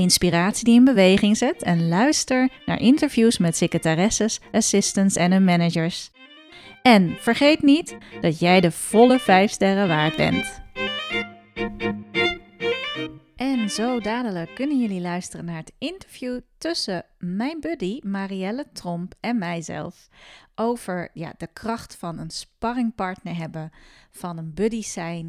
inspiratie die in beweging zet en luister naar interviews met secretaresses, assistants en hun managers. En vergeet niet dat jij de volle 5 sterren waard bent. En zo dadelijk kunnen jullie luisteren naar het interview tussen mijn buddy Marielle Tromp en mijzelf. Over ja, de kracht van een sparringpartner hebben, van een buddy zijn.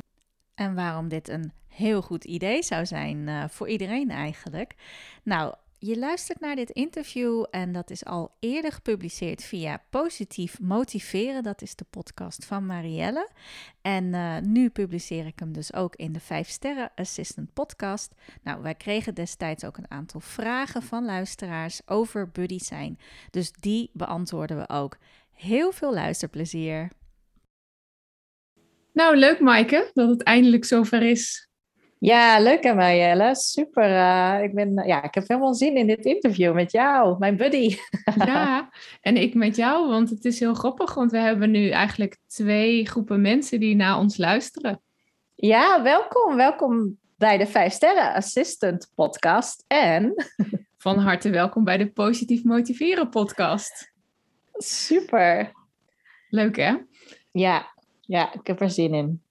En waarom dit een heel goed idee zou zijn uh, voor iedereen eigenlijk. Nou, je luistert naar dit interview en dat is al eerder gepubliceerd via Positief Motiveren. Dat is de podcast van Marielle. En uh, nu publiceer ik hem dus ook in de 5 Sterren Assistant podcast. Nou, wij kregen destijds ook een aantal vragen van luisteraars over buddy zijn. Dus die beantwoorden we ook. Heel veel luisterplezier. Nou, leuk Maaike dat het eindelijk zover is. Ja, leuk hè Marielle. Super. Uh, ik, ben, ja, ik heb helemaal zin in dit interview met jou, mijn buddy. ja, en ik met jou, want het is heel grappig, want we hebben nu eigenlijk twee groepen mensen die naar ons luisteren. Ja, welkom. Welkom bij de 5 Sterren Assistant podcast en... Van harte welkom bij de Positief Motiveren podcast. Super. Leuk hè? Ja, ja, ik heb er zin in.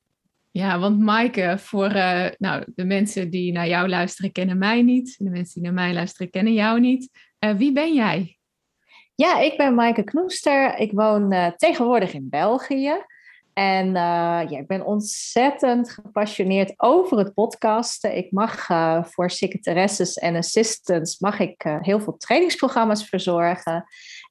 Ja, want Maaike, voor uh, nou, de mensen die naar jou luisteren, kennen mij niet. De mensen die naar mij luisteren, kennen jou niet. Uh, wie ben jij? Ja, ik ben Maaike Knoester. Ik woon uh, tegenwoordig in België. En ja, ik ben ontzettend gepassioneerd over het podcasten. Ik mag voor secretaresses en assistants mag ik heel veel trainingsprogramma's verzorgen.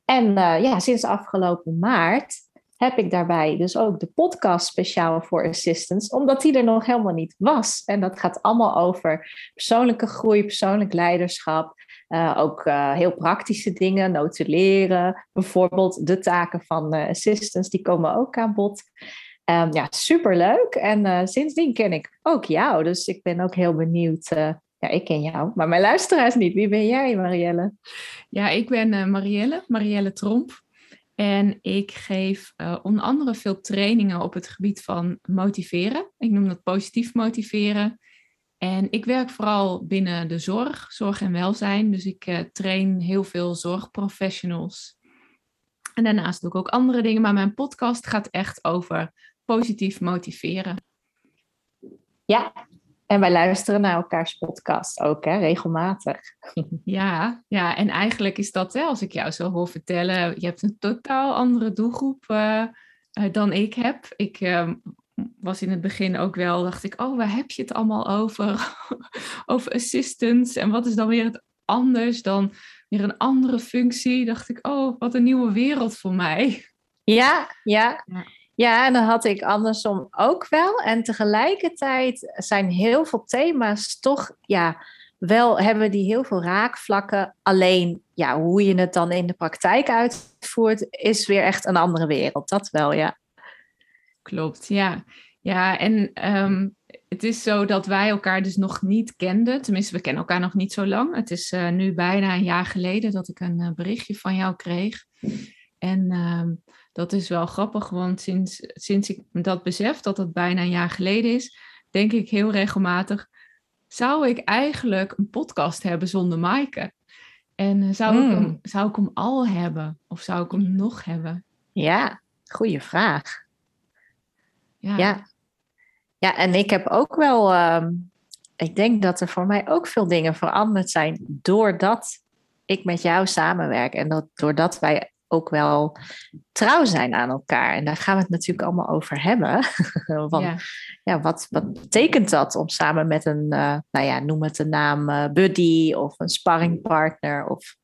En ja, sinds afgelopen maart heb ik daarbij dus ook de podcast speciaal voor assistants, omdat die er nog helemaal niet was. En dat gaat allemaal over persoonlijke groei, persoonlijk leiderschap. Uh, ook uh, heel praktische dingen, notuleren. Bijvoorbeeld de taken van uh, assistants, die komen ook aan bod. Um, ja, superleuk. En sindsdien ken ik ook jou. Dus ik ben ook heel benieuwd ja, ik ken jou, maar mijn luisteraars niet. Wie ben jij, Marielle? Ja, ik ben Marielle, Marielle Tromp. En ik geef uh, onder andere veel trainingen op het gebied van motiveren. Ik noem dat positief motiveren. En ik werk vooral binnen de zorg, zorg en welzijn. Dus ik uh, train heel veel zorgprofessionals. En daarnaast doe ik ook andere dingen, maar mijn podcast gaat echt over positief motiveren. Ja, en wij luisteren naar elkaars podcast ook, hè, regelmatig. Ja, ja, en eigenlijk is dat, hè, als ik jou zo hoor vertellen, je hebt een totaal andere doelgroep uh, dan ik heb. Ik uh, was in het begin ook wel, dacht ik, oh, waar heb je het allemaal over? over assistants. En wat is dan weer het anders dan weer een andere functie? Dacht ik, oh, wat een nieuwe wereld voor mij. Ja, ja. ja. Ja, en dat had ik andersom ook wel. En tegelijkertijd zijn heel veel thema's toch, ja, wel hebben die heel veel raakvlakken. Alleen, ja, hoe je het dan in de praktijk uitvoert, is weer echt een andere wereld. Dat wel, ja. Klopt, ja. Ja, en ehm, het is zo dat wij elkaar dus nog niet kenden. Tenminste, we kennen elkaar nog niet zo lang. Het is uh, nu bijna een jaar geleden dat ik een uh, berichtje van jou kreeg. En ehm, dat is wel grappig, want sinds, sinds ik dat besef, dat het bijna een jaar geleden is, denk ik heel regelmatig, zou ik eigenlijk een podcast hebben zonder Maaike? En eh, zou, ik hem, hmm. zou ik hem al hebben? Of zou ik hem nog hebben? Ja, goede vraag. Ja. ja. Ja, en ik heb ook wel, ehm, ik denk dat er voor mij ook veel dingen veranderd zijn doordat ik met jou samenwerk en dat, doordat wij ook wel trouw zijn aan elkaar. En daar gaan we het natuurlijk allemaal over hebben. Van, ja. ja. wat, wat betekent dat om samen met een, uh, nou ja, noem het een naam, uh, buddy of een sparringpartner of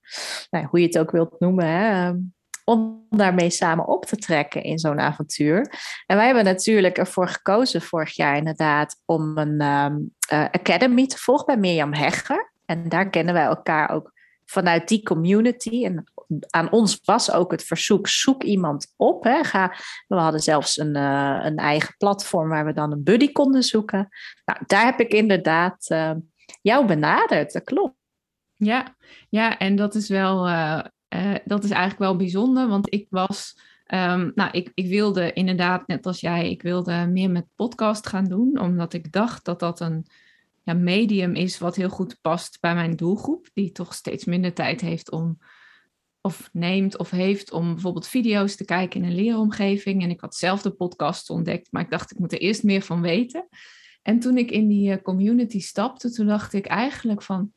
nou, hoe je het ook wilt noemen, hè, ehm, om daarmee samen op te trekken in zo'n avontuur. En wij hebben natuurlijk ervoor gekozen vorig jaar inderdaad om een um, academy te volgen bij Mirjam Hegger. En daar kennen wij elkaar ook vanuit die community. En aan ons was ook het verzoek: zoek iemand op. Hè. Ga, we hadden zelfs een, uh, een eigen platform waar we dan een buddy konden zoeken. Nou, daar heb ik inderdaad uh, jou benaderd. Dat klopt. Ja, ja, en dat is wel, uh, dat is eigenlijk wel bijzonder, want ik was. Um, nou, ik, ik wilde inderdaad, net als jij, ik wilde meer met podcast gaan doen, omdat ik dacht dat dat een ja, medium is wat heel goed past bij mijn doelgroep, die toch steeds minder tijd heeft om, of neemt of heeft om bijvoorbeeld video's te kijken in een leeromgeving. En ik had zelf de podcast ontdekt, maar ik dacht ik moet er eerst meer van weten. En toen ik in die eh, community stapte, toen dacht ik eigenlijk van,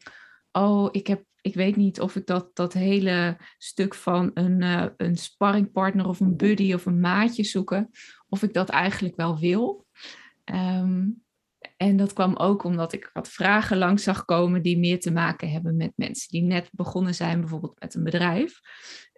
oh, ik heb ik weet niet of ik dat, dat hele stuk van een, uh, een sparringpartner of een buddy of een maatje zoeken, of ik dat eigenlijk wel wil. Um, en dat kwam ook omdat ik wat vragen langs zag komen die meer te maken hebben met mensen die net begonnen zijn, bijvoorbeeld met een bedrijf.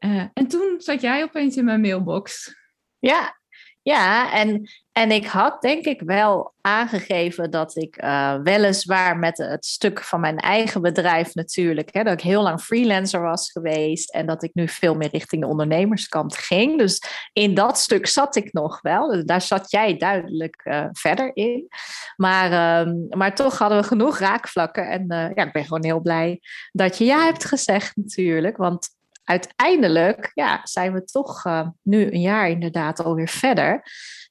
Uh, en toen zat jij opeens in mijn mailbox. Ja, ja, en, en ik had denk ik wel aangegeven dat ik uh, weliswaar met het stuk van mijn eigen bedrijf natuurlijk, hè, dat ik heel lang freelancer was geweest en dat ik nu veel meer richting de ondernemerskant ging. Dus in dat stuk zat ik nog wel. Dus daar zat jij duidelijk uh, verder in. Maar, uh, maar toch hadden we genoeg raakvlakken. En eh, ja, ik ben gewoon heel blij dat je ja hebt gezegd natuurlijk. Want uiteindelijk ja, zijn we toch uh, nu een jaar inderdaad alweer verder.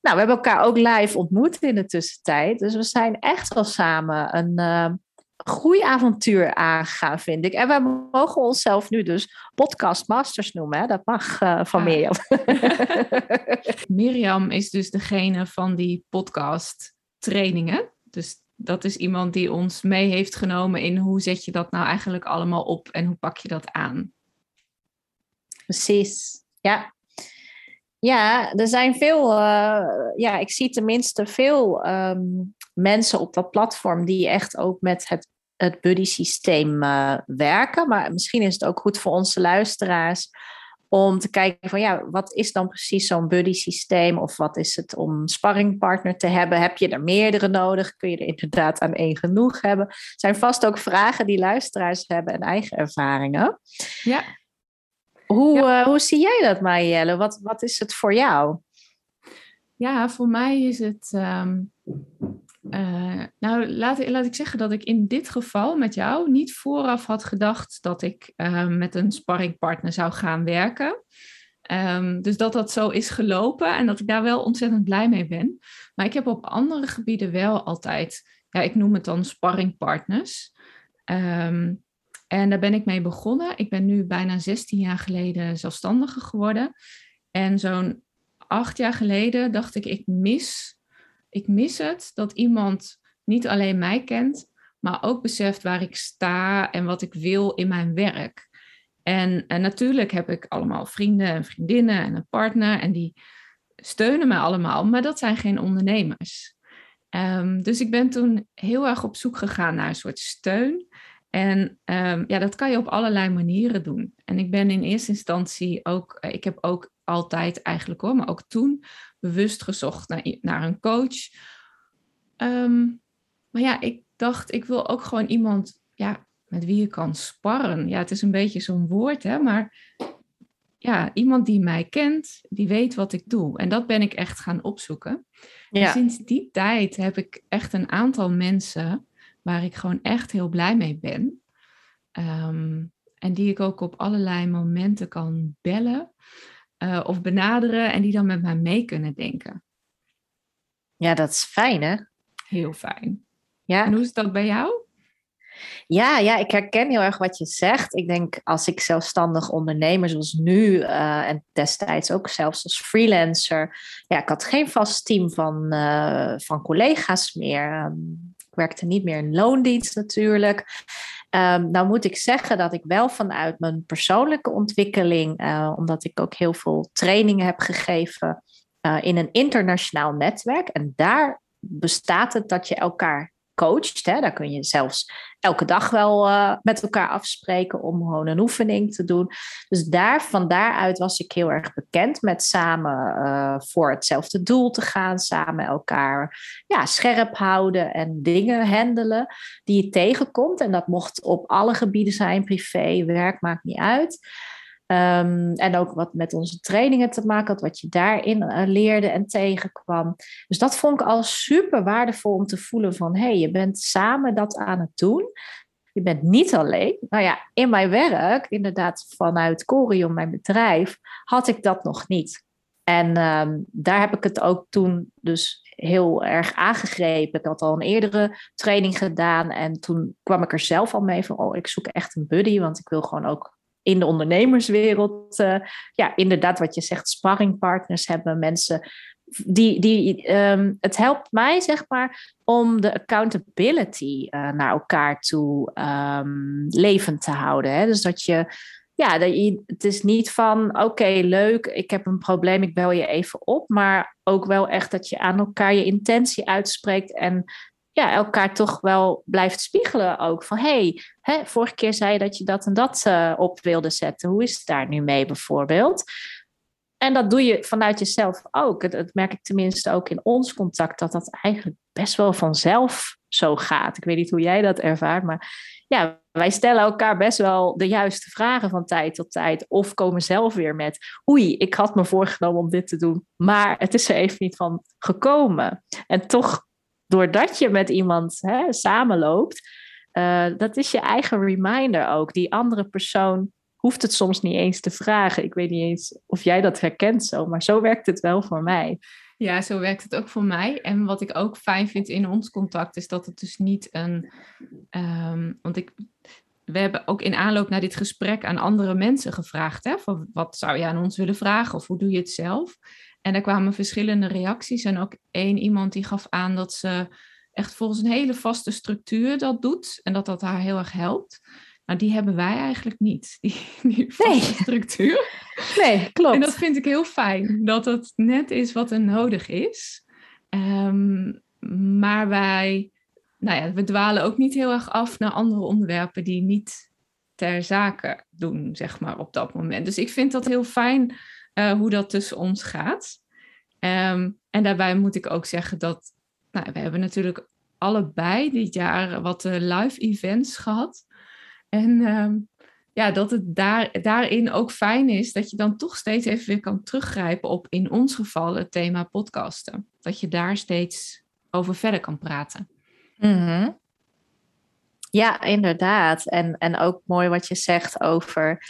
Nou, we hebben elkaar ook live ontmoet in de tussentijd. Dus we zijn echt wel samen een uh, groeiavontuur aangegaan, vind ik. En we mogen onszelf nu dus podcast masters noemen. Hè? Dat mag uh, van ja. Mirjam. Mirjam is dus degene van die podcast trainingen. Dus dat is iemand die ons mee heeft genomen in hoe zet je dat nou eigenlijk allemaal op en hoe pak je dat aan. Precies, ja. Ja, er zijn veel, uh, ja, ik zie tenminste veel um, mensen op dat platform die echt ook met het, het buddy systeem uh, werken. Maar misschien is het ook goed voor onze luisteraars om te kijken van ja, wat is dan precies zo'n buddy systeem of wat is het om sparringpartner te hebben? Heb je er meerdere nodig? Kun je er inderdaad aan één genoeg hebben? Er zijn vast ook vragen die luisteraars hebben en eigen ervaringen. Ja. Hoe, ja. uh, hoe zie jij dat, Marielle? Wat, wat is het voor jou? Ja, voor mij is het. Um, uh, nou, laat, laat ik zeggen dat ik in dit geval met jou niet vooraf had gedacht dat ik uh, met een sparringpartner zou gaan werken. Um, dus dat dat zo is gelopen en dat ik daar wel ontzettend blij mee ben. Maar ik heb op andere gebieden wel altijd, ja, ik noem het dan sparringpartners. Um, en daar ben ik mee begonnen. Ik ben nu bijna 16 jaar geleden zelfstandige geworden. En zo'n acht jaar geleden dacht ik, ik mis, ik mis het dat iemand niet alleen mij kent, maar ook beseft waar ik sta en wat ik wil in mijn werk. En, en natuurlijk heb ik allemaal vrienden en vriendinnen en een partner en die steunen me allemaal, maar dat zijn geen ondernemers. Um, dus ik ben toen heel erg op zoek gegaan naar een soort steun. En um, ja, dat kan je op allerlei manieren doen. En ik ben in eerste instantie ook, eh, ik heb ook altijd eigenlijk hoor, maar ook toen bewust gezocht naar, naar een coach. Um, maar ja, ik dacht, ik wil ook gewoon iemand ja, met wie je kan sparren. Ja, het is een beetje zo'n woord, hè, maar ja, iemand die mij kent, die weet wat ik doe. En dat ben ik echt gaan opzoeken. Ja. En sinds die tijd heb ik echt een aantal mensen waar ik gewoon echt heel blij mee ben. Um, en die ik ook op allerlei momenten kan bellen uh, of benaderen en die dan met mij mee kunnen denken. Ja, dat is fijn hè? Heel fijn. Ja. En hoe is dat bij jou? Ja, ja, ik herken heel erg wat je zegt. Ik denk als ik zelfstandig ondernemer, zoals nu uh, en destijds ook zelfs als freelancer, ja, ik had geen vast team van, uh, van collega's meer. Um, werkte niet meer in loondienst natuurlijk. Um, nou moet ik zeggen dat ik wel vanuit mijn persoonlijke ontwikkeling, uh, omdat ik ook heel veel trainingen heb gegeven uh, in een internationaal netwerk. En daar bestaat het dat je elkaar coacht. Hè? Daar kun je zelfs elke dag wel uh, met elkaar afspreken om gewoon een oefening te doen. Dus daar, van daaruit was ik heel erg bekend met samen uh, voor hetzelfde doel te gaan, samen elkaar ja, scherp houden en dingen handelen die je tegenkomt. En dat mocht op alle gebieden zijn, privé, werk, maakt niet uit. Um, en ook wat met onze trainingen te maken had, wat je daarin uh, leerde en tegenkwam. Dus dat vond ik al super waardevol om te voelen van hé, hey, je bent samen dat aan het doen. Je bent niet alleen. Nou ja, in mijn werk, inderdaad vanuit Corion, mijn bedrijf, had ik dat nog niet. En um, daar heb ik het ook toen dus heel erg aangegrepen. Ik had al een eerdere training gedaan en toen kwam ik er zelf al mee van, oh, ik zoek echt een buddy, want ik wil gewoon ook in de ondernemerswereld, uh, ja, inderdaad wat je zegt, sparringpartners hebben, mensen die, die um, het helpt mij, zeg maar, om de accountability uh, naar elkaar toe um, levend te houden. Hè? Dus dat je, ja, dat je, het is niet van, oké, leuk, ik heb een probleem, ik bel je even op, maar ook wel echt dat je aan elkaar je intentie uitspreekt en ja, elkaar toch wel blijft spiegelen ook. Van hey, vorige keer zei je dat je dat en dat uh, op wilde zetten. Hoe is het daar nu mee bijvoorbeeld? En dat doe je vanuit jezelf ook. Dat, merk ik tenminste ook in ons contact, dat dat eigenlijk best wel vanzelf zo gaat. Ik weet niet hoe jij dat ervaart, maar ja, wij stellen elkaar best wel de juiste vragen van tijd tot tijd. Of komen zelf weer met, oei, ik had me voorgenomen om dit te doen, maar het is er even niet van gekomen. En toch doordat je met iemand hè, samenloopt, uh, dat is je eigen reminder ook. Die andere persoon hoeft het soms niet eens te vragen. Ik weet niet eens of jij dat herkent zo, maar zo werkt het wel voor mij. Ja, zo werkt het ook voor mij. En wat ik ook fijn vind in ons contact is dat het dus niet een. Um, want ik, we hebben ook in aanloop naar dit gesprek aan andere mensen gevraagd. Hè, van wat zou je aan ons willen vragen of hoe doe je het zelf? En er kwamen verschillende reacties. En ook één iemand die gaf aan dat ze echt volgens een hele vaste structuur dat doet. En dat dat haar heel erg helpt. Nou, die hebben wij eigenlijk niet, die, die nee. structuur. Nee, klopt. En dat vind ik heel fijn, dat het net is wat er nodig is. Um, maar wij, nou ja, we dwalen ook niet heel erg af naar andere onderwerpen die niet ter zake doen, zeg maar, op dat moment. Dus ik vind dat heel fijn uh, hoe dat tussen ons gaat. Um, en daarbij moet ik ook zeggen dat nou, we hebben natuurlijk allebei dit jaar wat uh, live events gehad. En um, ja, dat het daar, daarin ook fijn is dat je dan toch steeds even weer kan teruggrijpen op in ons geval het thema podcasten. Dat je daar steeds over verder kan praten. -hmm. Ja, inderdaad. En, en ook mooi wat je zegt over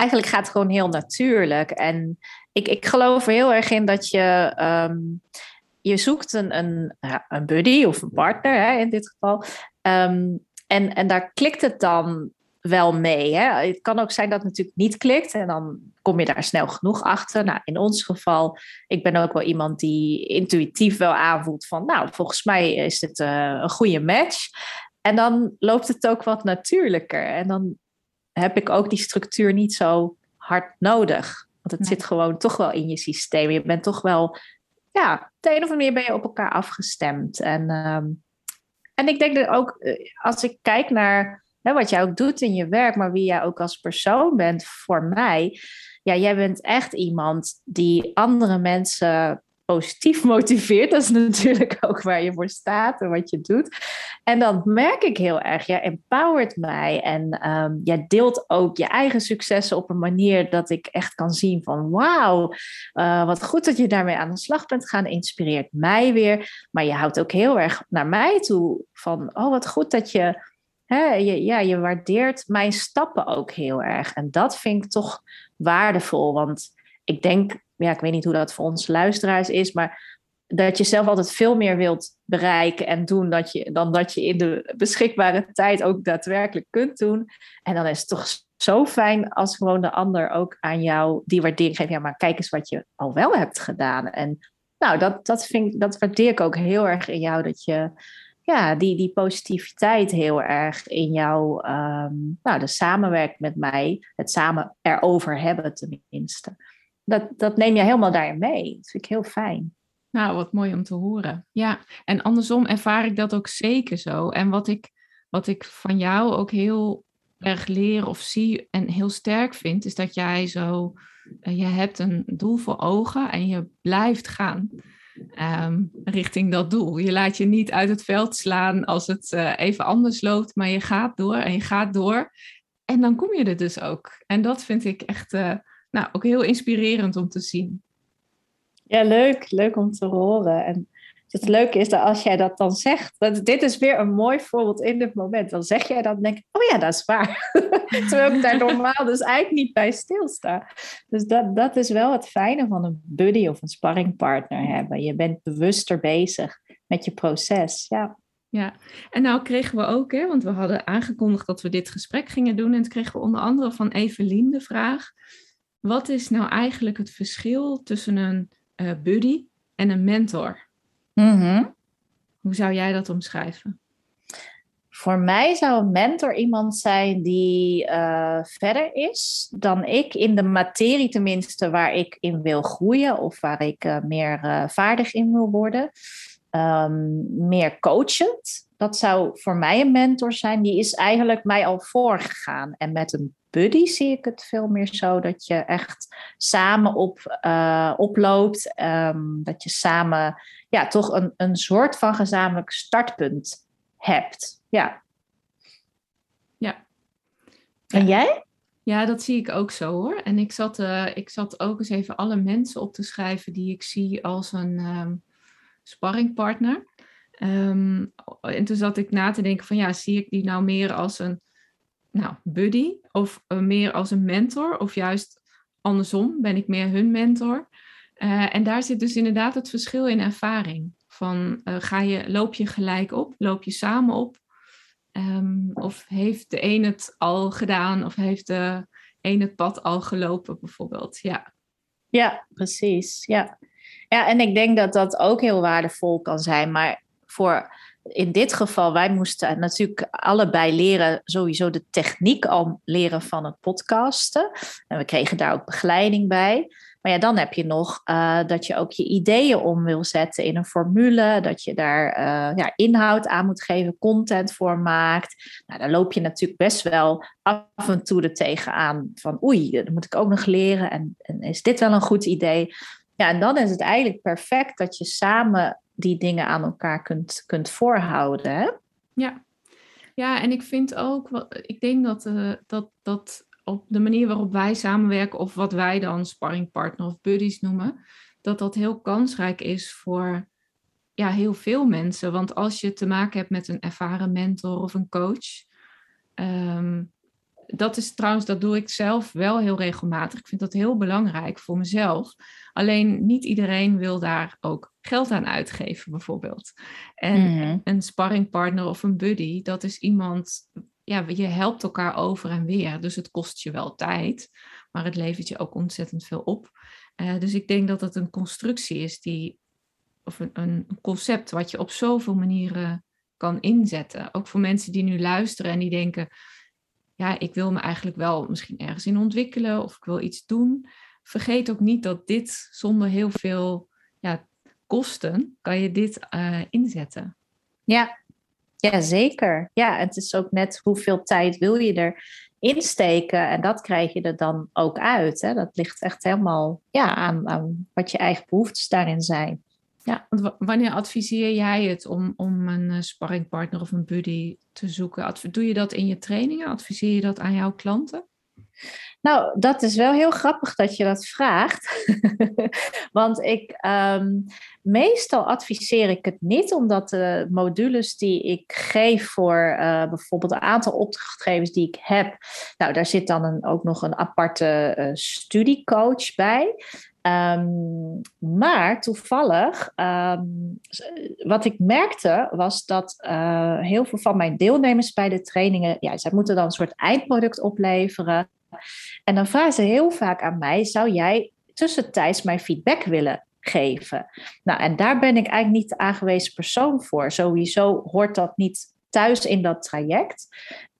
eigenlijk gaat het gewoon heel natuurlijk. En ik, ik geloof er heel erg in dat je. Um, je zoekt een, een, een buddy of een partner hè, in dit geval. Um, en, en daar klikt het dan wel mee. Hè? Het kan ook zijn dat het natuurlijk niet klikt en dan kom je daar snel genoeg achter. Nou, in ons geval, ik ben ook wel iemand die intuïtief wel aanvoelt van, nou, volgens mij is dit uh, een goede match. En dan loopt het ook wat natuurlijker. En dan heb ik ook die structuur niet zo hard nodig. Want het zit gewoon toch wel in je systeem. Je bent toch wel, ja, op de een of andere manier ben je op elkaar afgestemd. En, um, en ik denk dat ook, eh, als ik kijk naar hè, wat jij ook doet in je werk, maar wie jij ook als persoon bent voor mij. Ja, jij bent echt iemand die andere mensen positief motiveert. Dat is natuurlijk ook waar je voor staat en wat je doet. En dan merk ik heel erg, jij empowert mij en um, jij deelt ook je eigen successen op een manier dat ik echt kan zien van wauw, uh, wat goed dat je daarmee aan de slag bent gaan, inspireert mij weer. Maar je houdt ook heel erg naar mij toe van oh wat goed dat je je, ja, je waardeert mijn stappen ook heel erg. En dat vind ik toch waardevol. Want ik denk, ja, ik weet niet hoe dat voor onze luisteraars is, maar dat je zelf altijd veel meer wilt bereiken en doen dat je, dan dat je in de beschikbare tijd ook daadwerkelijk kunt doen. En dan is het toch zo fijn als gewoon de ander ook aan jou die waardering geeft. Ja, maar kijk eens wat je al wel hebt gedaan. En nou, dat, dat, vind dat waardeer ik ook heel erg in jou, dat je ja, die, die positiviteit heel erg in jou, ehm, nou, de samenwerking met mij, het samen erover hebben tenminste. Dat, dat neem je helemaal daarin mee. Dat vind ik heel fijn. Nou, wat mooi om te horen. Ja, en andersom ervaar ik dat ook zeker zo. En wat ik, wat ik van jou ook heel erg leer of zie en heel sterk vind, is dat jij zo, uh, je hebt een doel voor ogen en je blijft gaan. Ehm, richting dat doel. Je laat je niet uit het veld slaan als het uh, even anders loopt, maar je gaat door en je gaat door. En dan kom je er dus ook. En dat vind ik echt uh, nou, ook heel inspirerend om te zien. Ja, leuk. Leuk om te horen. En het leuke is dat als jij dat dan zegt, dat, dit is weer een mooi voorbeeld in dit moment. Dan zeg jij dat en denk ik, oh ja, dat is waar. Terwijl ik daar normaal dus eigenlijk niet bij stilsta. Dus dat, dat is wel het fijne van een buddy of een sparringpartner hebben. Je bent bewuster bezig met je proces. Ja. Ja, en nou kregen we ook, hè, want we hadden aangekondigd dat we dit gesprek gingen doen. En toen kregen we onder andere van Evelien de vraag: wat is nou eigenlijk het verschil tussen een uh, buddy en een mentor? Mm Hoe zou jij dat omschrijven? Voor mij zou een mentor iemand zijn die uh, verder is dan ik in de materie tenminste waar ik in wil groeien of waar ik uh, meer uh, vaardig in wil worden. Um, meer coachend. Dat zou voor mij een mentor zijn. Die is eigenlijk mij al voorgegaan. En met een buddy zie ik het veel meer zo dat je echt samen op, oploopt. Um, dat je samen ja, toch een, een soort van gezamenlijk startpunt hebt. Ja. Ja. En jij? Ja, dat zie ik ook zo hoor. En ik zat, uh, ik zat ook eens even alle mensen op te schrijven die ik zie als een um, sparringpartner. Um, en toen zat ik na te denken van ja, zie ik die nou meer als een nou, buddy of uh, meer als een mentor of juist andersom, ben ik meer hun mentor? Uh, en daar zit dus inderdaad het verschil in ervaring. Van uh, ga je, loop je gelijk op, loop je samen op? Um, of heeft de een het al gedaan of heeft de een het pad al gelopen bijvoorbeeld? Ja, ja precies. Ja. ja, en ik denk dat dat ook heel waardevol kan zijn. Maar voor in dit geval, wij moesten natuurlijk allebei leren, sowieso de techniek al leren van het podcasten. En we kregen daar ook begeleiding bij. Maar ja, dan heb je nog uh, dat je ook je ideeën om wil zetten in een formule. Dat je daar uh, ja, inhoud aan moet geven, content voor maakt. Nou, daar loop je natuurlijk best wel af en toe er tegenaan. Van oei, dat moet ik ook nog leren. En, en is dit wel een goed idee? Ja, en dan is het eigenlijk perfect dat je samen die dingen aan elkaar kunt, kunt voorhouden. Ja. ja, en ik vind ook, ik denk dat, uh, dat, dat op de manier waarop wij samenwerken, of wat wij dan sparringpartner of buddies noemen, dat dat heel kansrijk is voor ja, heel veel mensen. Want als je te maken hebt met een ervaren mentor of een coach, um, dat is trouwens, dat doe ik zelf wel heel regelmatig. Ik vind dat heel belangrijk voor mezelf. Alleen niet iedereen wil daar ook geld aan uitgeven, bijvoorbeeld. En mm-hmm. een sparringpartner of een buddy, dat is iemand ja, je helpt elkaar over en weer. Dus het kost je wel tijd, maar het levert je ook ontzettend veel op. Uh, dus ik denk dat het een constructie is die, of een, een, concept wat je op zoveel manieren kan inzetten. Ook voor mensen die nu luisteren en die denken, ja, ik wil me eigenlijk wel misschien ergens in ontwikkelen of ik wil iets doen. Vergeet ook niet dat dit zonder heel veel ja, kosten kan je dit uh, inzetten. Ja, ja, zeker. Ja, het is ook net hoeveel tijd wil je er insteken en dat krijg je er dan ook uit. Hè? Dat ligt echt helemaal ja, aan, aan wat je eigen behoeftes daarin zijn. Ja, want wanneer adviseer jij het om, om een uh, sparringpartner of een buddy te zoeken? Doe je dat in je trainingen? Adviseer je dat aan jouw klanten? Nou, dat is wel heel grappig dat je dat vraagt. Want ik, um, meestal adviseer ik het niet, omdat de modules die ik geef voor uh, bijvoorbeeld een aantal opdrachtgevers die ik heb, nou, daar zit dan een, ook nog een aparte uh, studiecoach bij. Um, maar toevallig, um, wat ik merkte, was dat uh, heel veel van mijn deelnemers bij de trainingen, ja, zij moeten dan een soort eindproduct opleveren. En dan vragen ze heel vaak aan mij: zou jij tussentijds mijn feedback willen geven. Nou, en daar ben ik eigenlijk niet de aangewezen persoon voor. Sowieso hoort dat niet thuis in dat traject.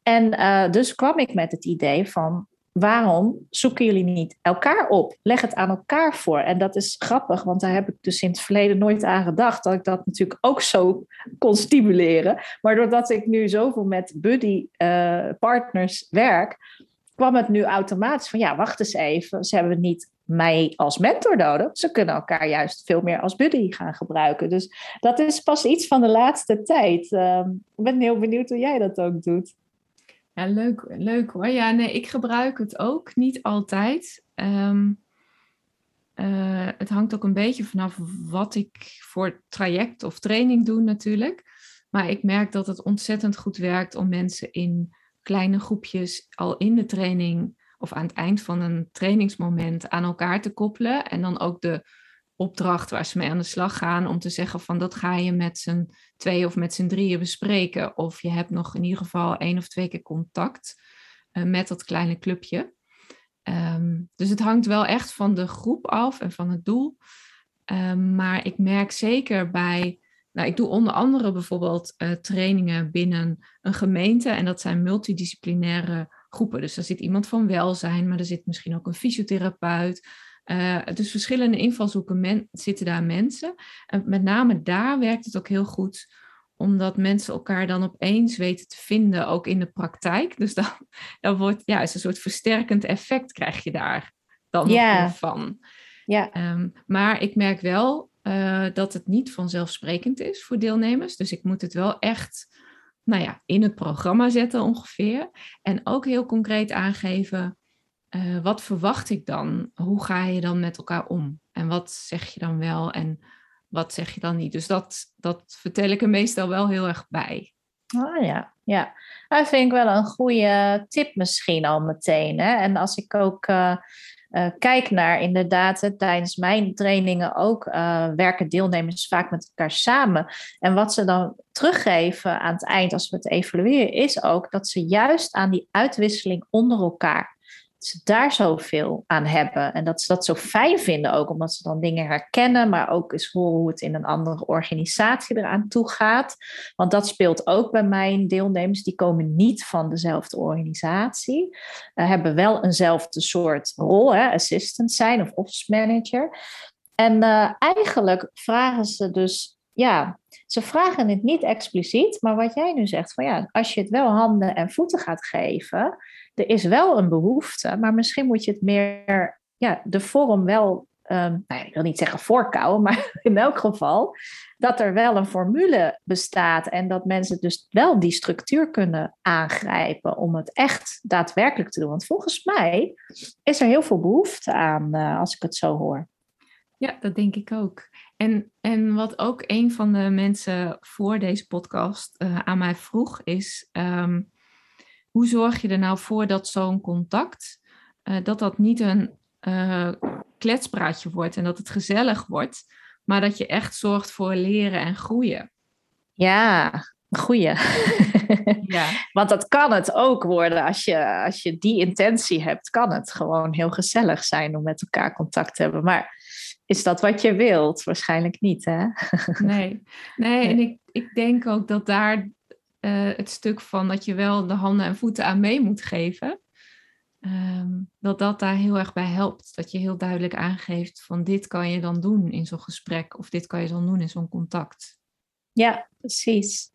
En uh, dus kwam ik met het idee van waarom zoeken jullie niet elkaar op? Leg het aan elkaar voor. En dat is grappig, want daar heb ik dus in het verleden nooit aan gedacht dat ik dat natuurlijk ook zo kon stimuleren. Maar doordat ik nu zoveel met buddy uh, partners werk, kwam het nu automatisch van ja, wacht eens even. Ze hebben niet mij als mentor nodig. Ze kunnen elkaar juist veel meer als buddy gaan gebruiken. Dus dat is pas iets van de laatste tijd. Uh, ik ben heel benieuwd hoe jij dat ook doet. Ja, leuk, leuk hoor. Ja, nee, ik gebruik het ook niet altijd. Um, uh, het hangt ook een beetje vanaf wat ik voor traject of training doe natuurlijk. Maar ik merk dat het ontzettend goed werkt om mensen in kleine groepjes al in de training of aan het eind van een trainingsmoment aan elkaar te koppelen. En dan ook de opdracht waar ze mee aan de slag gaan om te zeggen van dat ga je met z'n twee of met z'n drieën bespreken. Of je hebt nog in ieder geval één of twee keer contact uh, met dat kleine clubje. Um, dus het hangt wel echt van de groep af en van het doel. Um, maar ik merk zeker bij, nou ik doe onder andere bijvoorbeeld uh, trainingen binnen een gemeente en dat zijn multidisciplinaire groepen. Dus daar zit iemand van welzijn, maar er zit misschien ook een fysiotherapeut. Uh, dus verschillende invalshoeken zitten daar mensen. En met name daar werkt het ook heel goed, omdat mensen elkaar dan opeens weten te vinden, ook in de praktijk. Dus dan, dan wordt, ja, is een soort versterkend effect krijg je daar dan yeah. van. Ja. Um, maar ik merk wel uh, dat het niet vanzelfsprekend is voor deelnemers. Dus ik moet het wel echt nou ja, in het programma zetten ongeveer. En ook heel concreet aangeven uh, wat verwacht ik dan? Hoe ga je dan met elkaar om? En wat zeg je dan wel en wat zeg je dan niet? Dus dat, dat vertel ik er meestal wel heel erg bij. Oh ja, ja. Dat vind ik wel een goede tip misschien al meteen. Hè? En als ik ook uh, uh, kijk naar inderdaad, tijdens mijn trainingen ook uh, werken deelnemers vaak met elkaar samen. En wat ze dan teruggeven aan het eind als we het evalueren, is ook dat ze juist aan die uitwisseling onder elkaar ze daar zoveel aan hebben. En dat ze dat zo fijn vinden ook, omdat ze dan dingen herkennen, maar ook eens horen hoe het in een andere organisatie eraan toe gaat. Want dat speelt ook bij mijn deelnemers. Die komen niet van dezelfde organisatie, uh, hebben wel eenzelfde soort rol, hè, assistant zijn of office manager. En uh, eigenlijk vragen ze dus, ja, ze vragen het niet expliciet, maar wat jij nu zegt, van ja, als je het wel handen en voeten gaat geven, er is wel een behoefte, maar misschien moet je het meer, ja, de vorm wel, um, ik wil niet zeggen voorkouwen, maar in elk geval dat er wel een formule bestaat en dat mensen dus wel die structuur kunnen aangrijpen om het echt daadwerkelijk te doen. Want volgens mij is er heel veel behoefte aan, uh, als ik het zo hoor. Ja, dat denk ik ook. En, en wat ook een van de mensen voor deze podcast uh, aan mij vroeg is, um, hoe zorg je er nou voor dat zo'n contact, uh, dat dat niet een uh, kletspraatje wordt en dat het gezellig wordt, maar dat je echt zorgt voor leren en groeien? Ja, goeie. ja. Want dat kan het ook worden als je, als je die intentie hebt, kan het gewoon heel gezellig zijn om met elkaar contact te hebben. Maar is dat wat je wilt? Waarschijnlijk niet, hè? nee, nee en ik, ik denk ook dat daar uh, het stuk van dat je wel de handen en voeten aan mee moet geven, um, dat dat daar heel erg bij helpt. Dat je heel duidelijk aangeeft van dit kan je dan doen in zo'n gesprek of dit kan je dan doen in zo'n contact. Ja, precies.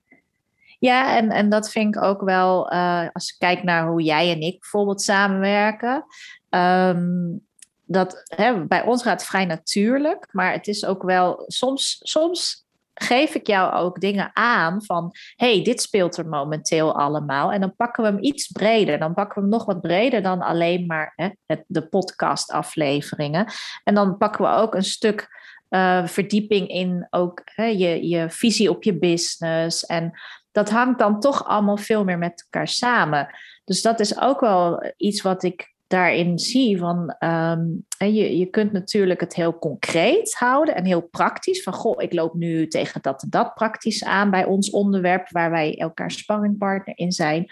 Ja, en, en dat vind ik ook wel, uh, als ik kijk naar hoe jij en ik bijvoorbeeld samenwerken. Um, dat hè, bij ons gaat het vrij natuurlijk, maar het is ook wel soms, soms geef ik jou ook dingen aan van, hey, dit speelt er momenteel allemaal. En dan pakken we hem iets breder. Dan pakken we hem nog wat breder dan alleen maar hè, het, de podcastafleveringen. En dan pakken we ook een stuk uh, verdieping in ook hè, je, je visie op je business. En dat hangt dan toch allemaal veel meer met elkaar samen. Dus dat is ook wel iets wat ik daarin zie van, ehm, je, je kunt natuurlijk het heel concreet houden en heel praktisch. Van, goh, ik loop nu tegen dat en dat praktisch aan bij ons onderwerp, waar wij elkaar sparringpartner in zijn.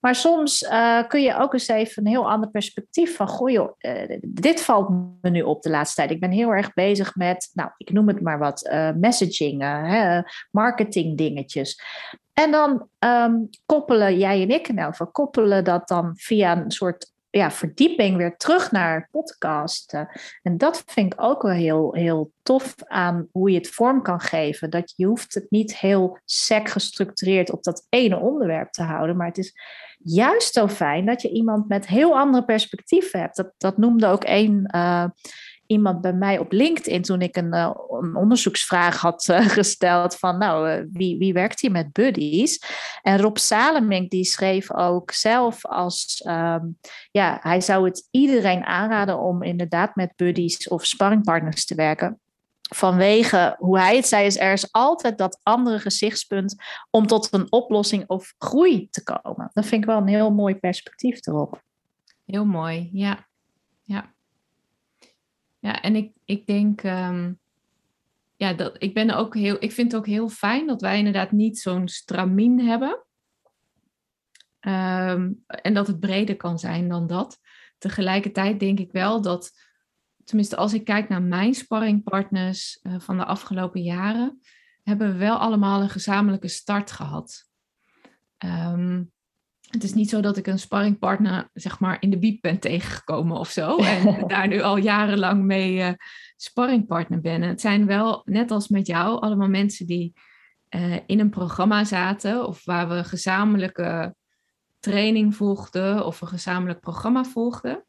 Maar soms uh, kun je ook eens even een heel ander perspectief van, goh joh, uh, dit valt me nu op de laatste tijd. Ik ben heel erg bezig met, nou, ik noem het maar wat, uh, messaging, marketing dingetjes. En dan um, koppelen jij en ik in elk geval, koppelen dat dan via een soort ja, verdieping weer terug naar podcasten. En dat vind ik ook wel heel, heel tof aan hoe je het vorm kan geven. Dat je hoeft het niet heel sec gestructureerd op dat ene onderwerp te houden. Maar het is juist zo fijn dat je iemand met heel andere perspectieven hebt. Dat, dat noemde ook één iemand bij mij op LinkedIn toen ik een, uh, een onderzoeksvraag had uh, gesteld van nou, uh, wie, wie werkt hier met buddies? En Rob Salemink die schreef ook zelf als, um, ja, hij zou het iedereen aanraden om inderdaad met buddies of sparringpartners te werken. Vanwege hoe hij het zei, is er is altijd dat andere gezichtspunt om tot een oplossing of groei te komen. Dat vind ik wel een heel mooi perspectief erop. Heel mooi, ja. Ja, ja en ik, ik denk, um, ja, dat, ik, ben ook heel, ik vind het ook heel fijn dat wij inderdaad niet zo'n stramien hebben. Um, en dat het breder kan zijn dan dat. Tegelijkertijd denk ik wel dat tenminste als ik kijk naar mijn sparringpartners uh, van de afgelopen jaren, hebben we wel allemaal een gezamenlijke start gehad. Het is niet zo dat ik een sparringpartner zeg maar in de biep ben tegengekomen of zo. En daar nu al jarenlang mee uh, sparringpartner ben. het zijn wel, net als met jou, allemaal mensen die uh, in een programma zaten. Of waar we gezamenlijke training volgden. Of een gezamenlijk programma volgden.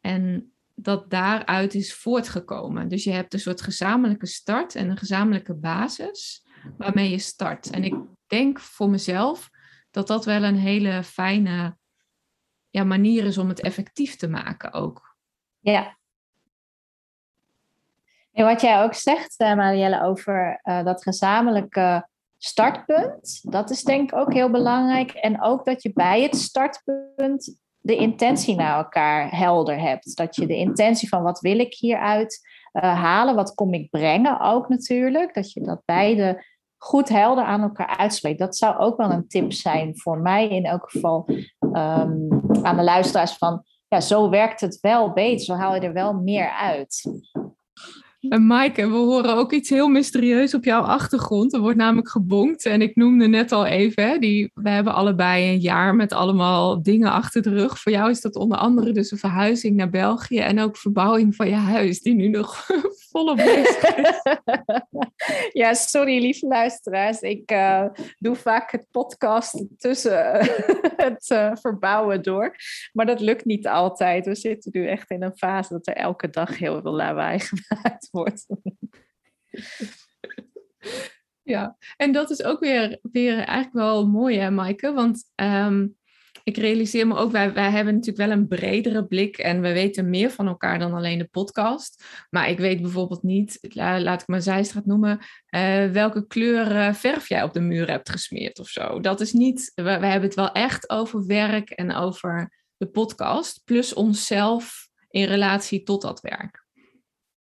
En dat daaruit is voortgekomen. Dus je hebt een soort gezamenlijke start en een gezamenlijke basis waarmee je start. En ik denk voor mezelf dat dat wel een hele fijne ja, manier is om het effectief te maken ook. Ja. En wat jij ook zegt, uh, Marielle, over uh, dat gezamenlijke startpunt, dat is denk ik ook heel belangrijk. En ook dat je bij het startpunt de intentie naar elkaar helder hebt. Dat je de intentie van wat wil ik hieruit uh, halen, wat kom ik brengen ook natuurlijk. Dat je dat beide goed helder aan elkaar uitspreekt. Dat zou ook wel een tip zijn voor mij in elk geval um, aan de luisteraars van ja, zo werkt het wel beter, zo haal je er wel meer uit. En Maaike, we horen ook iets heel mysterieus op jouw achtergrond. Er wordt namelijk gebonkt. En ik noemde net al even, die, we hebben allebei een jaar met allemaal dingen achter de rug. Voor jou is dat onder andere dus een verhuizing naar België en ook verbouwing van je huis, die nu nog volop bezig ja, sorry lieve luisteraars. Ik uh, doe vaak het podcast tussen het uh, verbouwen door. Maar dat lukt niet altijd. We zitten nu echt in een fase dat er elke dag heel veel lawaai gemaakt wordt. Ja, en dat is ook weer, weer eigenlijk wel mooi, hè, Maaike? Want um, ik realiseer me ook, wij, wij hebben natuurlijk wel een bredere blik en we weten meer van elkaar dan alleen de podcast. Maar ik weet bijvoorbeeld niet, laat ik maar zijstraat noemen, uh, welke kleur verf jij op de muur hebt gesmeerd of zo. Dat is niet, we, we hebben het wel echt over werk en over de podcast, plus onszelf in relatie tot dat werk.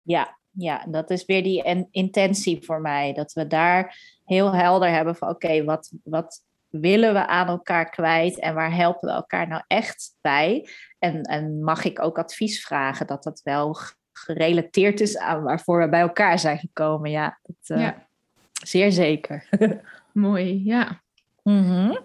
Ja, ja, dat is weer die intentie voor mij. Dat we daar heel helder hebben van oké, wat, wat willen we aan elkaar kwijt en waar helpen we elkaar nou echt bij? En, en mag ik ook advies vragen dat dat wel gerelateerd is aan waarvoor we bij elkaar zijn gekomen? Ja, dat, uh, ja. zeer zeker. Mooi, ja. Mm -hmm.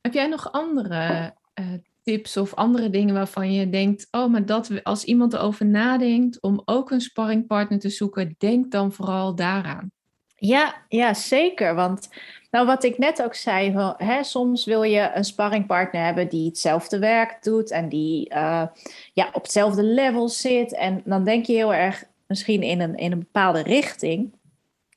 Heb jij nog andere uh, tips of andere dingen waarvan je denkt, oh, maar dat als iemand erover nadenkt om ook een sparringpartner te zoeken, denk dan vooral daaraan. Ja, ja, zeker. Want nou, wat ik net ook zei, hè, soms wil je een sparringpartner hebben die hetzelfde werk doet en die uh, ja, op hetzelfde level zit. En dan denk je heel erg misschien in een, in een bepaalde richting.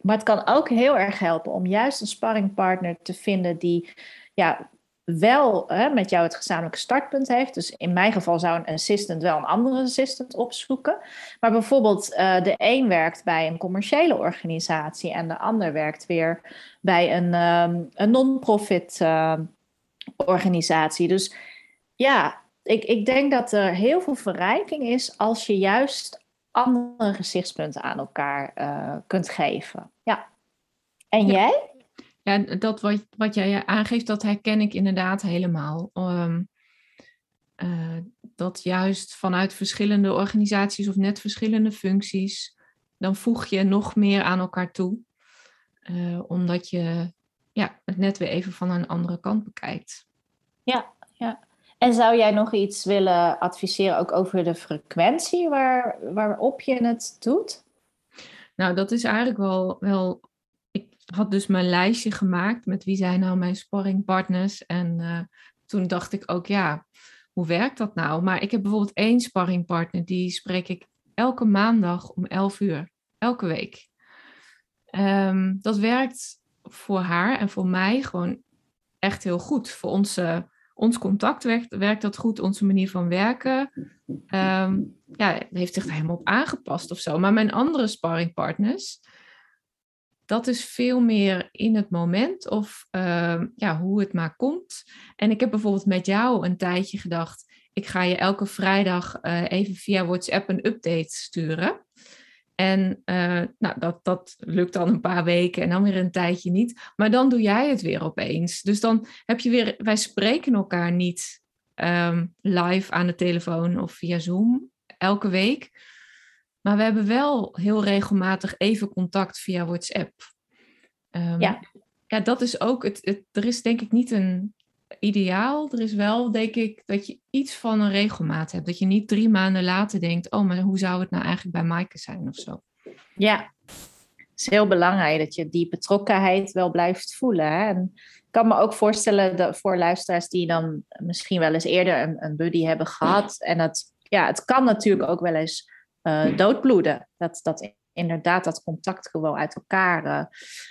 Maar het kan ook heel erg helpen om juist een sparringpartner te vinden die ja, wel hè, met jou het gezamenlijke startpunt heeft. Dus in mijn geval zou een assistant wel een andere assistant opzoeken. Maar bijvoorbeeld uh, de een werkt bij een commerciële organisatie en de ander werkt weer bij een, um, een non-profit uh, organisatie. Dus ja, ik, ik denk dat er heel veel verrijking is als je juist andere gezichtspunten aan elkaar uh, kunt geven. Ja. En jij? Ja, dat wat, wat jij aangeeft, dat herken ik inderdaad helemaal. Um, uh, dat juist vanuit verschillende organisaties of net verschillende functies, dan voeg je nog meer aan elkaar toe. Uh, omdat je ja, het net weer even van een andere kant bekijkt. Ja, ja. En zou jij nog iets willen adviseren ook over de frequentie waar, waarop je het doet? Nou, dat is eigenlijk wel, wel. Had dus mijn lijstje gemaakt met wie zijn nou mijn sparringpartners. En uh, toen dacht ik ook, ja, hoe werkt dat nou? Maar ik heb bijvoorbeeld één sparringpartner, die spreek ik elke maandag om 11 uur, elke week. Um, dat werkt voor haar en voor mij gewoon echt heel goed. Voor onze, ons contact werkt, werkt dat goed, onze manier van werken. Um, ja, heeft zich er helemaal op aangepast of zo. Maar mijn andere sparringpartners, dat is veel meer in het moment of uh, ja, hoe het maar komt. En ik heb bijvoorbeeld met jou een tijdje gedacht, ik ga je elke vrijdag uh, even via WhatsApp een update sturen. En uh, nou, dat, dat lukt dan een paar weken en dan weer een tijdje niet. Maar dan doe jij het weer opeens. Dus dan heb je weer, wij spreken elkaar niet um, live aan de telefoon of via Zoom elke week. Maar we hebben wel heel regelmatig even contact via WhatsApp. Um, ja. ja, dat is ook, het, het, er is denk ik niet een ideaal. Er is wel, denk ik, dat je iets van een regelmaat hebt. Dat je niet drie maanden later denkt, oh, maar hoe zou het nou eigenlijk bij Maaike zijn of zo. Ja, het is heel belangrijk dat je die betrokkenheid wel blijft voelen. Hè? En ik kan me ook voorstellen dat voor luisteraars die dan misschien wel eens eerder een, een buddy hebben gehad. En het, ja, het kan natuurlijk ook wel eens uh, doodbloeden. Dat, dat inderdaad dat contact gewoon uit elkaar uh,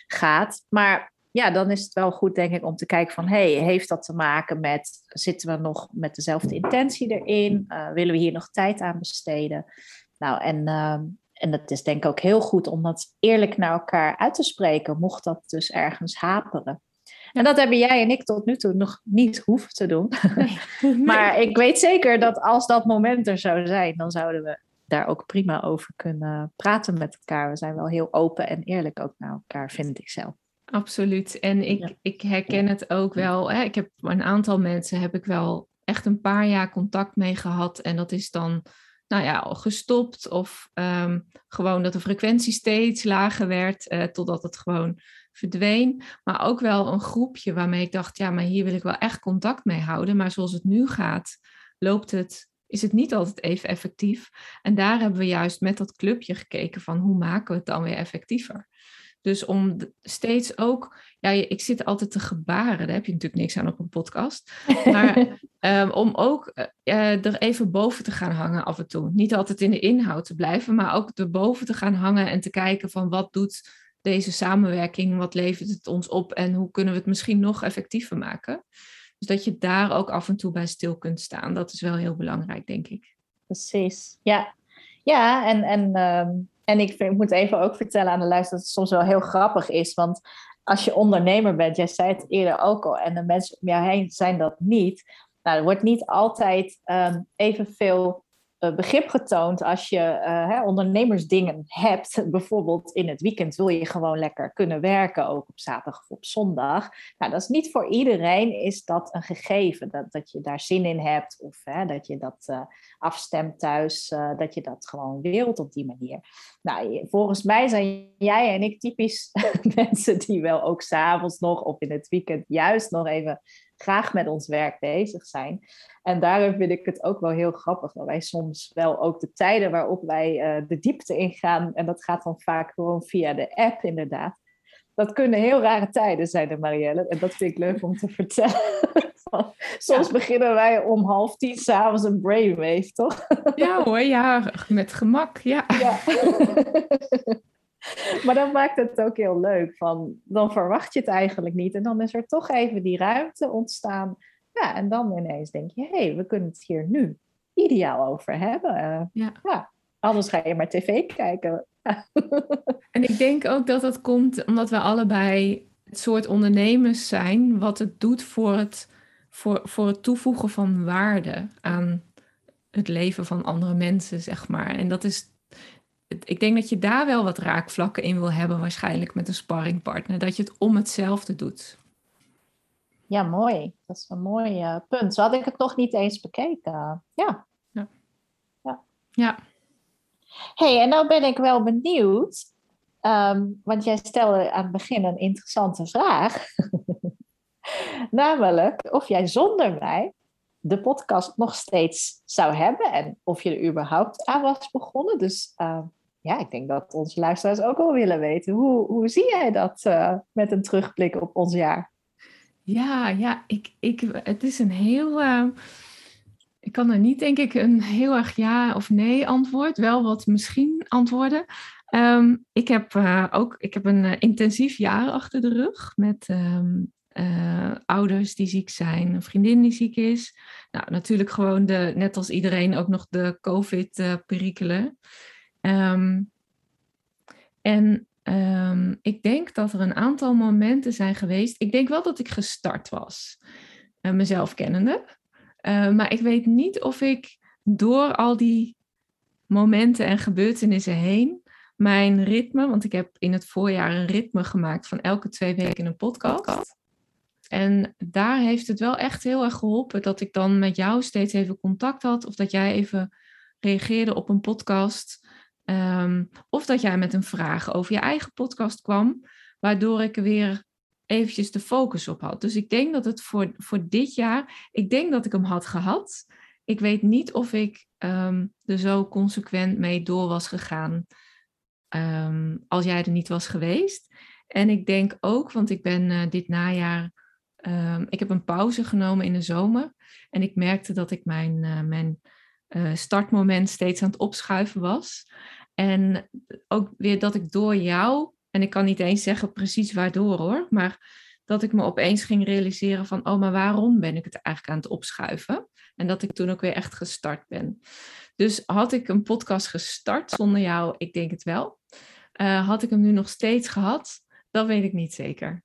gaat. Maar ja, dan is het wel goed, denk ik, om te kijken van, hey, heeft dat te maken met, zitten we nog met dezelfde intentie erin? Uh, willen we hier nog tijd aan besteden? Nou, en, uh, en dat is denk ik ook heel goed om dat eerlijk naar elkaar uit te spreken, mocht dat dus ergens haperen. En dat hebben jij en ik tot nu toe nog niet hoeven te doen. maar ik weet zeker dat als dat moment er zou zijn, dan zouden we daar ook prima over kunnen praten met elkaar. We zijn wel heel open en eerlijk ook naar elkaar, vind ik zelf. Absoluut. En ik, ik herken het ook wel. Hè. Ik heb een aantal mensen heb ik wel echt een paar jaar contact mee gehad. En dat is dan nou ja, gestopt. Of um, gewoon dat de frequentie steeds lager werd. Uh, totdat het gewoon verdween. Maar ook wel een groepje waarmee ik dacht, ja, maar hier wil ik wel echt contact mee houden. Maar zoals het nu gaat, loopt het, is het niet altijd even effectief. En daar hebben we juist met dat clubje gekeken van hoe maken we het dan weer effectiever. Dus om steeds ook, ja, ik zit altijd te gebaren, daar heb je natuurlijk niks aan op een podcast. Maar um, om ook uh, er even boven te gaan hangen af en toe. Niet altijd in de inhoud te blijven, maar ook erboven te gaan hangen en te kijken van wat doet deze samenwerking, wat levert het ons op en hoe kunnen we het misschien nog effectiever maken. Dus dat je daar ook af en toe bij stil kunt staan, dat is wel heel belangrijk, denk ik. Precies, ja. Ja, en, en um en ik, moet even ook vertellen aan de luisteraar dat het soms wel heel grappig is. Want als je ondernemer bent, jij zei het eerder ook al, en de mensen om jou heen zijn dat niet. Nou, er wordt niet altijd um, evenveel begrip getoond als je uh, hè, ondernemersdingen hebt. Bijvoorbeeld in het weekend wil je gewoon lekker kunnen werken, ook op zaterdag of op zondag. Nou, dat is niet voor iedereen is dat een gegeven, dat, dat je daar zin in hebt of hè, dat je dat uh, afstemt thuis, dat je dat gewoon wilt op die manier. Nou, volgens mij zijn jij en ik typisch mensen die wel ook s'avonds nog of in het weekend juist nog even graag met ons werk bezig zijn. En daarom vind ik het ook wel heel grappig dat wij soms wel ook de tijden waarop wij uh, de diepte ingaan, en dat gaat dan vaak gewoon via de app inderdaad. Dat kunnen heel rare tijden zijn, de Marielle. En dat vind ik leuk om te vertellen. Soms beginnen wij om half tien s'avonds een brainwave, toch? Ja hoor, ja, met gemak, ja. ja. maar dat maakt het ook heel leuk. Van, dan verwacht je het eigenlijk niet. En dan is er toch even die ruimte ontstaan. Ja, en dan ineens denk je, hé, hey, we kunnen het hier nu ideaal over hebben. Uh, ja. ja. Anders ga je maar tv kijken. en ik denk ook dat dat komt omdat we allebei het soort ondernemers zijn, wat het doet voor het voor, voor het toevoegen van waarde aan het leven van andere mensen, zeg maar. En dat is, ik denk dat je daar wel wat raakvlakken in wil hebben, waarschijnlijk met een sparringpartner. Dat je het om hetzelfde doet. Ja, mooi. Dat is een mooi uh, punt. Zo had ik het nog niet eens bekeken. Ja. Ja. Ja. ja. hey, en nou ben ik wel benieuwd. Ehm, want jij stelde aan het begin een interessante vraag. Namelijk of jij zonder mij de podcast nog steeds zou hebben en of je er überhaupt aan was begonnen. Dus uh, ja, ik denk dat onze luisteraars ook wel willen weten. Hoe, hoe zie jij dat uh, met een terugblik op ons jaar? Ja, ja ik, ik, het is een heel. Uh, ik kan er niet, denk ik, een heel erg ja of nee antwoord. Wel wat misschien antwoorden. Um, ik heb ook ik heb een intensief jaar achter de rug met uh, ouders die ziek zijn, een vriendin die ziek is. Nou, natuurlijk gewoon de, net als iedereen ook nog de COVID-perikelen. Um, en um, ik denk dat er een aantal momenten zijn geweest. Ik denk wel dat ik gestart was, uh, mezelf kennende. Uh, maar ik weet niet of ik door al die momenten en gebeurtenissen heen mijn ritme, want ik heb in het voorjaar een ritme gemaakt van elke twee weken een podcast. En daar heeft het wel echt heel erg geholpen dat ik dan met jou steeds even contact had. Of dat jij even reageerde op een podcast. Ehm, of dat jij met een vraag over je eigen podcast kwam. Waardoor ik weer eventjes de focus op had. Dus ik denk dat het voor, voor dit jaar, ik denk dat ik hem had gehad. Ik weet niet of ik ehm, er zo consequent mee door was gegaan ehm, als jij er niet was geweest. En ik denk ook, want ik ben uh, dit najaar ik heb een pauze genomen in de zomer. En ik merkte dat ik mijn, uh, mijn uh, startmoment steeds aan het opschuiven was. En ook weer dat ik door jou, en ik kan niet eens zeggen precies waardoor hoor, maar dat ik me opeens ging realiseren van, oh, maar waarom ben ik het eigenlijk aan het opschuiven? En dat ik toen ook weer echt gestart ben. Dus had ik een podcast gestart zonder jou? Ik denk het wel. Uh, had ik hem nu nog steeds gehad? Dat weet ik niet zeker.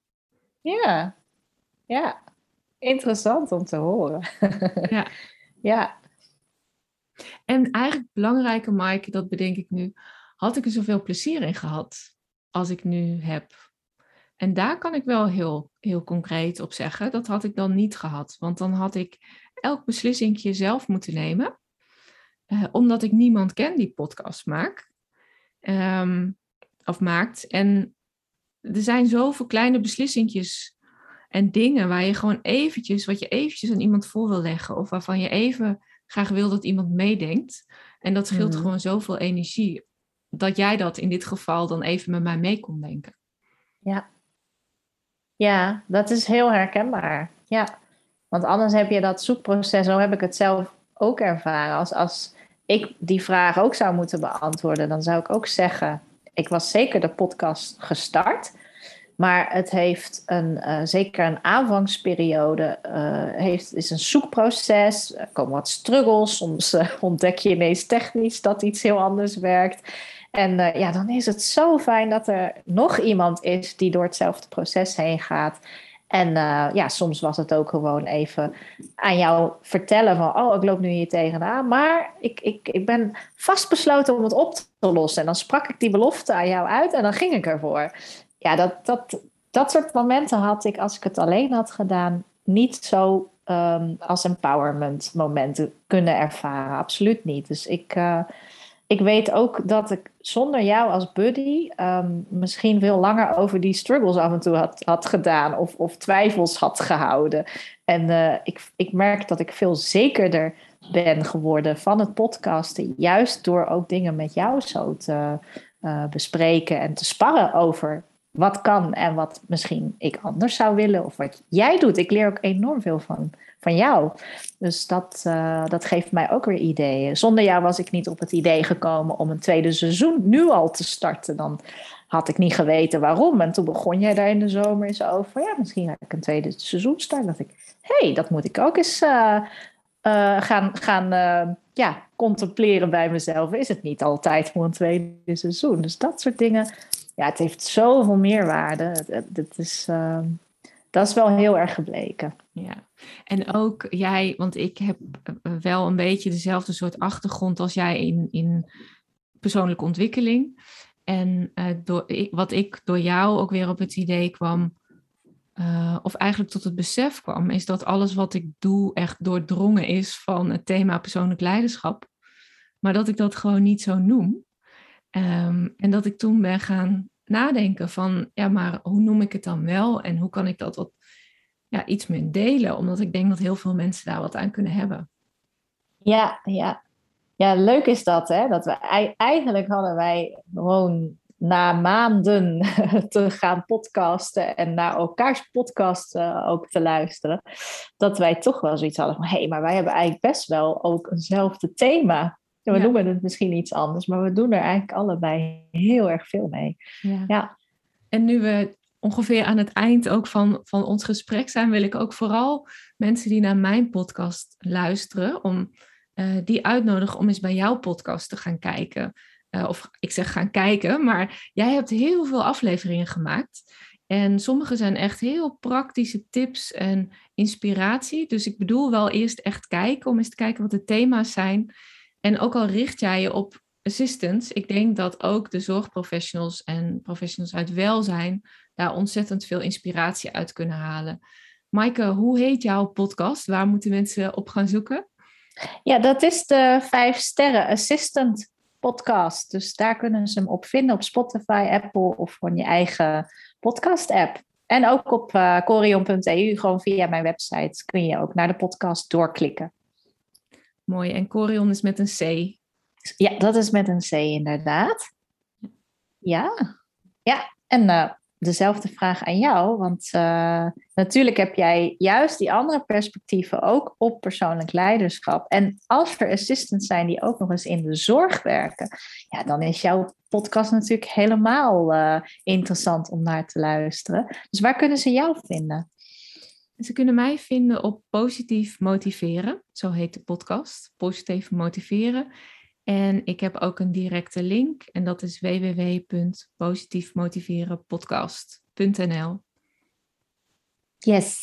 Ja, ja, interessant om te horen. ja. ja. En eigenlijk belangrijker, Mike, dat bedenk ik nu, had ik er zoveel plezier in gehad als ik nu heb? En daar kan ik wel heel, heel concreet op zeggen, dat had ik dan niet gehad. Want dan had ik elk beslissingje zelf moeten nemen, eh, omdat ik niemand ken die podcast maakt. Ehm, of maakt. En er zijn zoveel kleine beslissingjes en dingen waar je gewoon eventjes, wat je eventjes aan iemand voor wil leggen. Of waarvan je even graag wil dat iemand meedenkt. En dat scheelt mhm. gewoon zoveel energie. Dat jij dat in dit geval dan even met mij mee kon denken. Ja. Ja, dat is heel herkenbaar. Ja. Want anders heb je dat zoekproces, zo heb ik het zelf ook ervaren. Als, als ik die vraag ook zou moeten beantwoorden, dan zou ik ook zeggen: ik was zeker de podcast gestart. Maar het heeft een, uh, zeker een aanvangsperiode, uh, heeft, is een zoekproces. Er komen wat struggles. Soms uh, ontdek je ineens technisch dat iets heel anders werkt. En ja, dan is het zo fijn dat er nog iemand is die door hetzelfde proces heen gaat. En ja, soms was het ook gewoon even aan jou vertellen van, oh, ik loop nu hier tegenaan, maar ik, ik, ik ben vastbesloten om het op te lossen. En dan sprak ik die belofte aan jou uit en dan ging ik ervoor ja, dat, dat, dat soort momenten had ik, als ik het alleen had gedaan, niet zo um, als empowerment momenten kunnen ervaren. Absoluut niet. Dus ik, uh, ik weet ook dat ik zonder jou als buddy um, misschien veel langer over die struggles af en toe had, had gedaan of, of twijfels had gehouden. En uh, ik, ik merk dat ik veel zekerder ben geworden van het podcasten, juist door ook dingen met jou zo te uh, bespreken en te sparren over wat kan en wat misschien ik anders zou willen of wat jij doet. Ik leer ook enorm veel van, van jou. Dus dat, uh, dat geeft mij ook weer ideeën. Zonder jou was ik niet op het idee gekomen om een tweede seizoen nu al te starten. Dan had ik niet geweten waarom. En toen begon jij daar in de zomer eens over. Ja, misschien ga ik een tweede seizoen starten. Dat ik, hey, dat moet ik ook eens uh, uh, gaan, gaan ja, contempleren bij mezelf. Is het niet altijd voor een tweede seizoen? Dus dat soort dingen ja, het heeft zoveel meerwaarde. Het is, uh, Dat is wel heel erg gebleken. Ja, en ook jij, want ik heb wel een beetje dezelfde soort achtergrond als jij in, in persoonlijke ontwikkeling. En uh, door, wat ik door jou ook weer op het idee kwam, of eigenlijk tot het besef kwam, is dat alles wat ik doe echt doordrongen is van het thema persoonlijk leiderschap. Maar dat ik dat gewoon niet zo noem. Um, en dat ik toen ben gaan nadenken van, ja, maar hoe noem ik het dan wel en hoe kan ik dat wat, ja, iets meer delen? Omdat ik denk dat heel veel mensen daar wat aan kunnen hebben. Ja, ja. Ja, leuk is dat, hè? Dat we eigenlijk hadden wij gewoon na maanden te gaan podcasten en naar elkaars podcasten ook te luisteren, dat wij toch wel zoiets hadden van hé, hey, maar wij hebben eigenlijk best wel ook eenzelfde thema. We noemen het misschien iets anders, maar we doen er eigenlijk allebei heel erg veel mee. Ja. ja. En nu we ongeveer aan het eind ook van, van ons gesprek zijn, wil ik ook vooral mensen die naar mijn podcast luisteren, om uh, die uitnodigen om eens bij jouw podcast te gaan kijken. Uh, of ik zeg gaan kijken, maar jij hebt heel veel afleveringen gemaakt. En sommige zijn echt heel praktische tips en inspiratie. Dus ik bedoel wel eerst echt kijken om eens te kijken wat de thema's zijn. En ook al richt jij je op assistants, ik denk dat ook de zorgprofessionals en professionals uit welzijn daar ontzettend veel inspiratie uit kunnen halen. Maaike, hoe heet jouw podcast? Waar moeten mensen op gaan zoeken? Ja, dat is de Vijf Sterren Assistant podcast. Dus daar kunnen ze hem op vinden op Spotify, Apple of gewoon je eigen podcast app. En ook op uh, eh, corion.eu, gewoon via mijn website, kun je ook naar de podcast doorklikken. Mooi. En Corion is met een C. Ja, dat is met een C inderdaad. Ja. Ja, en uh, dezelfde vraag aan jou. Want uh, natuurlijk heb jij juist die andere perspectieven ook op persoonlijk leiderschap. En als er assistants zijn die ook nog eens in de zorg werken, ja, dan is jouw podcast natuurlijk helemaal uh, interessant om naar te luisteren. Dus waar kunnen ze jou vinden? Ze kunnen mij vinden op Positief Motiveren, zo heet de podcast. Positief Motiveren. En ik heb ook een directe link en dat is www.positiefmotiverenpodcast.nl. Yes,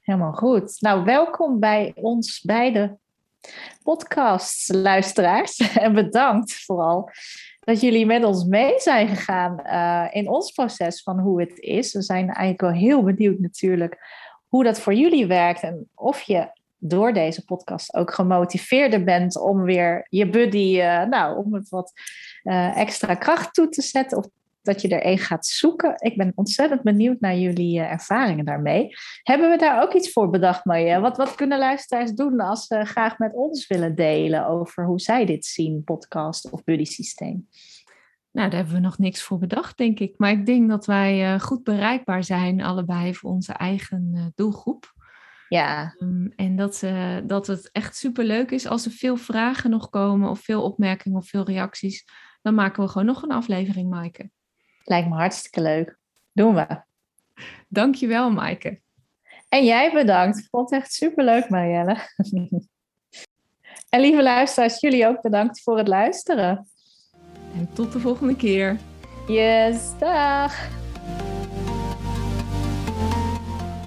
helemaal goed. Nou, welkom bij ons beide podcastluisteraars en bedankt vooral dat jullie met ons mee zijn gegaan uh, in ons proces van hoe het is. We zijn eigenlijk wel heel benieuwd natuurlijk hoe dat voor jullie werkt en of je door deze podcast ook gemotiveerder bent om weer je buddy, uh, nou, om het wat uh, extra kracht toe te zetten. Of dat je er een gaat zoeken. Ik ben ontzettend benieuwd naar jullie uh, ervaringen daarmee. Hebben we daar ook iets voor bedacht, Marja? Wat, wat kunnen luisteraars doen als ze graag met ons willen delen over hoe zij dit zien, podcast of buddy systeem? Nou, daar hebben we nog niks voor bedacht, denk ik. Maar ik denk dat wij goed bereikbaar zijn, allebei voor onze eigen doelgroep. Ja. Um, en dat, uh, dat het echt super leuk is als er veel vragen nog komen of veel opmerkingen of veel reacties. Dan maken we gewoon nog een aflevering, Maaike. Lijkt me hartstikke leuk. Doen we. Dankjewel, Maaike. En jij bedankt. Ik vond het echt super leuk, Marielle. en lieve luisteraars, jullie ook bedankt voor het luisteren. En tot de volgende keer. Yes, dag.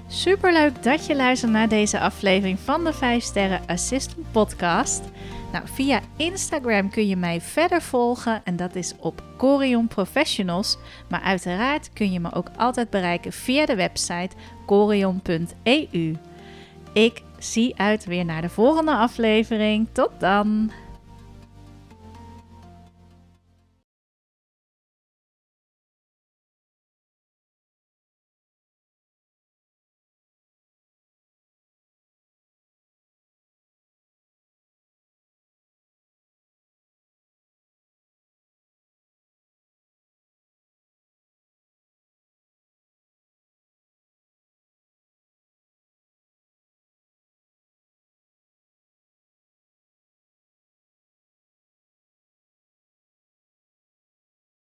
Superleuk dat je luistert naar deze aflevering van de 5 Sterren Assistant Podcast. Nou, via Instagram kun je mij verder volgen en dat is op Corion Professionals. Maar uiteraard kun je me ook altijd bereiken via de website corion.eu. Ik zie uit weer naar de volgende aflevering. Tot dan!